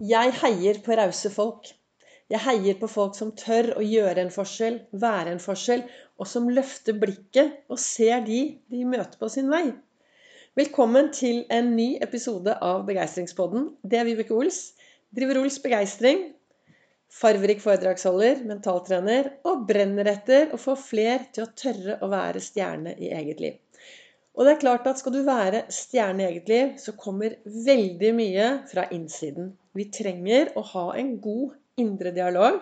Jeg heier på rause folk. Jeg heier på folk som tør å gjøre en forskjell, være en forskjell, og som løfter blikket og ser de de møter på sin vei. Velkommen til en ny episode av Begeistringspodden. Det er Vibeke Ols. Driver Ols Begeistring. Farverik foredragsholder, mentaltrener og brenner etter å få fler til å tørre å være stjerne i eget liv. Og det er klart at skal du være stjerne i eget liv, så kommer veldig mye fra innsiden. Vi trenger å ha en god indre dialog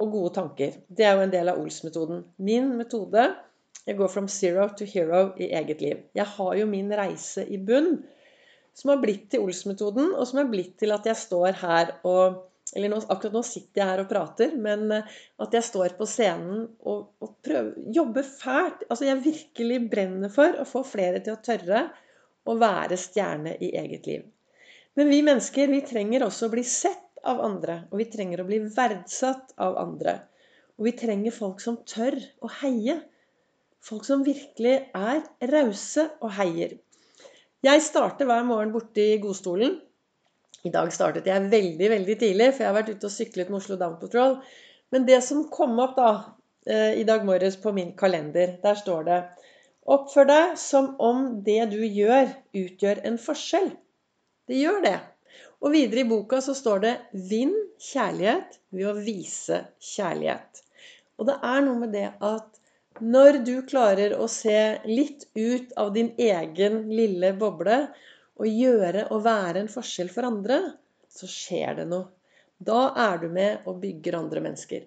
og gode tanker. Det er jo en del av Ols-metoden. Min metode jeg går from zero to hero i eget liv. Jeg har jo min reise i bunn, som har blitt til Ols-metoden, og som har blitt til at jeg står her og eller nå, akkurat nå sitter jeg her og prater, men eh, at jeg står på scenen og, og prøver, jobber fælt. Altså jeg virkelig brenner for å få flere til å tørre å være stjerne i eget liv. Men vi mennesker vi trenger også å bli sett av andre. Og vi trenger å bli verdsatt av andre. Og vi trenger folk som tør å heie. Folk som virkelig er rause og heier. Jeg starter hver morgen borte i godstolen. I dag startet jeg veldig veldig tidlig, for jeg har vært ute og syklet med Oslo Down Patrol. Men det som kom opp da, eh, i dag morges på min kalender, der står det Oppfør deg som om det du gjør, utgjør en forskjell. Det gjør det. Og videre i boka så står det 'Vinn kjærlighet ved å vise kjærlighet'. Og det er noe med det at når du klarer å se litt ut av din egen lille boble og gjøre og være en forskjell for andre, så skjer det noe. Da er du med og bygger andre mennesker.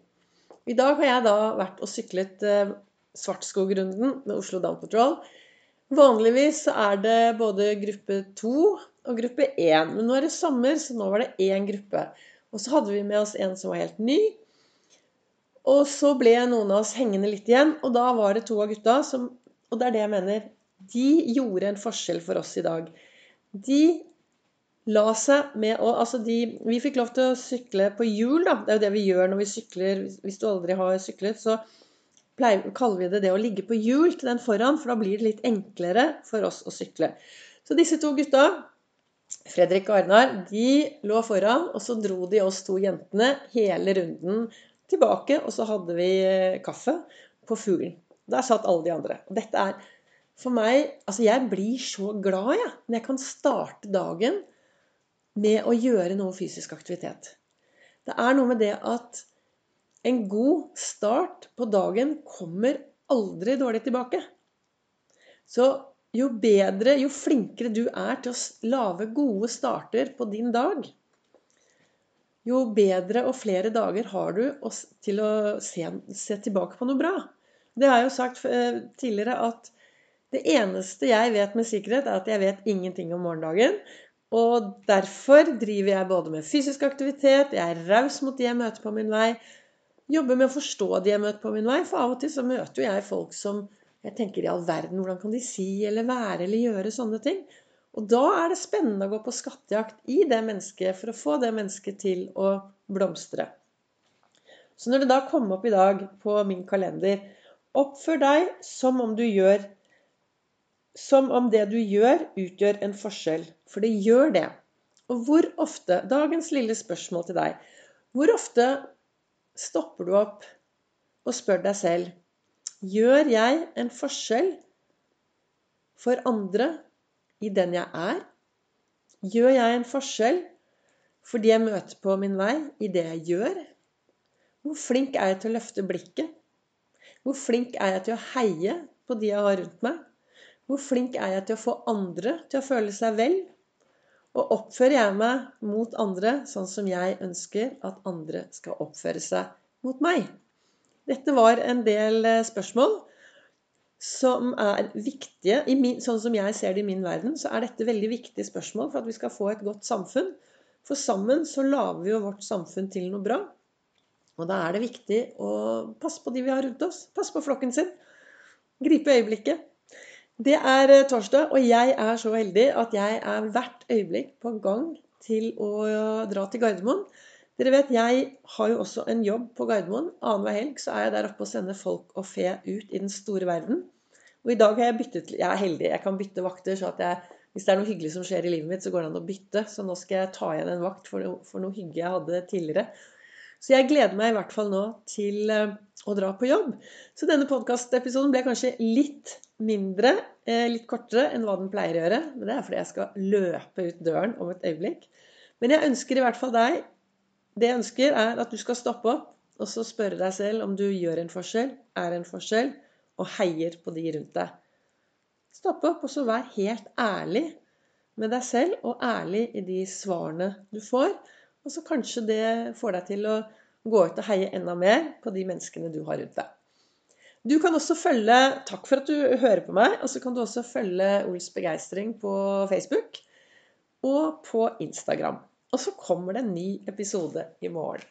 I dag har jeg da vært og syklet eh, Svartskogrunden med Oslo Down Patrol. Vanligvis er det både gruppe to og gruppe 1. Men nå er det sommer, så nå var det én gruppe. Og så hadde vi med oss en som var helt ny. Og så ble noen av oss hengende litt igjen, og da var det to av gutta som Og det er det jeg mener. De gjorde en forskjell for oss i dag. De la seg med å Altså, de Vi fikk lov til å sykle på hjul, da. Det er jo det vi gjør når vi sykler. Hvis du aldri har syklet, så pleier, kaller vi det det å ligge på hjul til den foran, for da blir det litt enklere for oss å sykle. Så disse to gutta Fredrik og Arnar de lå foran, og så dro de oss to jentene hele runden tilbake. Og så hadde vi kaffe på Fuglen. Der satt alle de andre. Og dette er for meg Altså, jeg blir så glad, jeg, når jeg kan starte dagen med å gjøre noe fysisk aktivitet. Det er noe med det at en god start på dagen kommer aldri dårlig tilbake. Så jo bedre, jo flinkere du er til å lage gode starter på din dag, jo bedre og flere dager har du til å se, se tilbake på noe bra. Det har jeg jo sagt eh, tidligere at det eneste jeg vet med sikkerhet, er at jeg vet ingenting om morgendagen. Og derfor driver jeg både med fysisk aktivitet, jeg er raus mot de jeg møter på min vei, jobber med å forstå de jeg møter på min vei, for av og til så møter jo jeg folk som jeg tenker i all verden, hvordan kan de si eller være eller gjøre sånne ting? Og da er det spennende å gå på skattejakt i det mennesket for å få det mennesket til å blomstre. Så når det da kom opp i dag på min kalender Oppfør deg som om du gjør Som om det du gjør, utgjør en forskjell. For det gjør det. Og hvor ofte Dagens lille spørsmål til deg. Hvor ofte stopper du opp og spør deg selv Gjør jeg en forskjell for andre i den jeg er? Gjør jeg en forskjell for de jeg møter på min vei, i det jeg gjør? Hvor flink er jeg til å løfte blikket? Hvor flink er jeg til å heie på de jeg har rundt meg? Hvor flink er jeg til å få andre til å føle seg vel? Og oppfører jeg meg mot andre sånn som jeg ønsker at andre skal oppføre seg mot meg? Dette var en del eh, spørsmål som er viktige. Min, sånn som jeg ser det i min verden, så er dette veldig viktige spørsmål for at vi skal få et godt samfunn. For sammen så lager vi jo vårt samfunn til noe bra. Og da er det viktig å passe på de vi har rundt oss. Passe på flokken sin. Gripe øyeblikket. Det er eh, torsdag, og jeg er så heldig at jeg er hvert øyeblikk på gang til å dra til Gardermoen. Dere vet, Jeg har jo også en jobb på Gardermoen. Annenhver helg så er jeg der oppe og sender folk og fe ut i den store verden. Og i dag har jeg byttet Jeg er heldig, jeg kan bytte vakter så at jeg hvis det er noe hyggelig som skjer i livet mitt, så går det an å bytte. Så nå skal jeg ta igjen en vakt for for noe hygge jeg hadde tidligere. Så jeg gleder meg i hvert fall nå til eh, å dra på jobb. Så denne podkastepisoden ble kanskje litt mindre, eh, litt kortere enn hva den pleier å gjøre. Men det er fordi jeg skal løpe ut døren om et øyeblikk. Men jeg ønsker i hvert fall deg Det jeg ønsker, er at du skal stoppe opp og så spørre deg selv om du gjør en forskjell, er en forskjell, og heier på de rundt deg. Stopp opp, og så vær helt ærlig med deg selv, og ærlig i de svarene du får. Og så kanskje det får deg til å gå ut og heie enda mer på de menneskene du har rundt deg. Du kan også følge Takk for at du hører på meg. Og så kan du også følge Ols begeistring på Facebook og på Instagram. Og så kommer det en ny episode i morgen.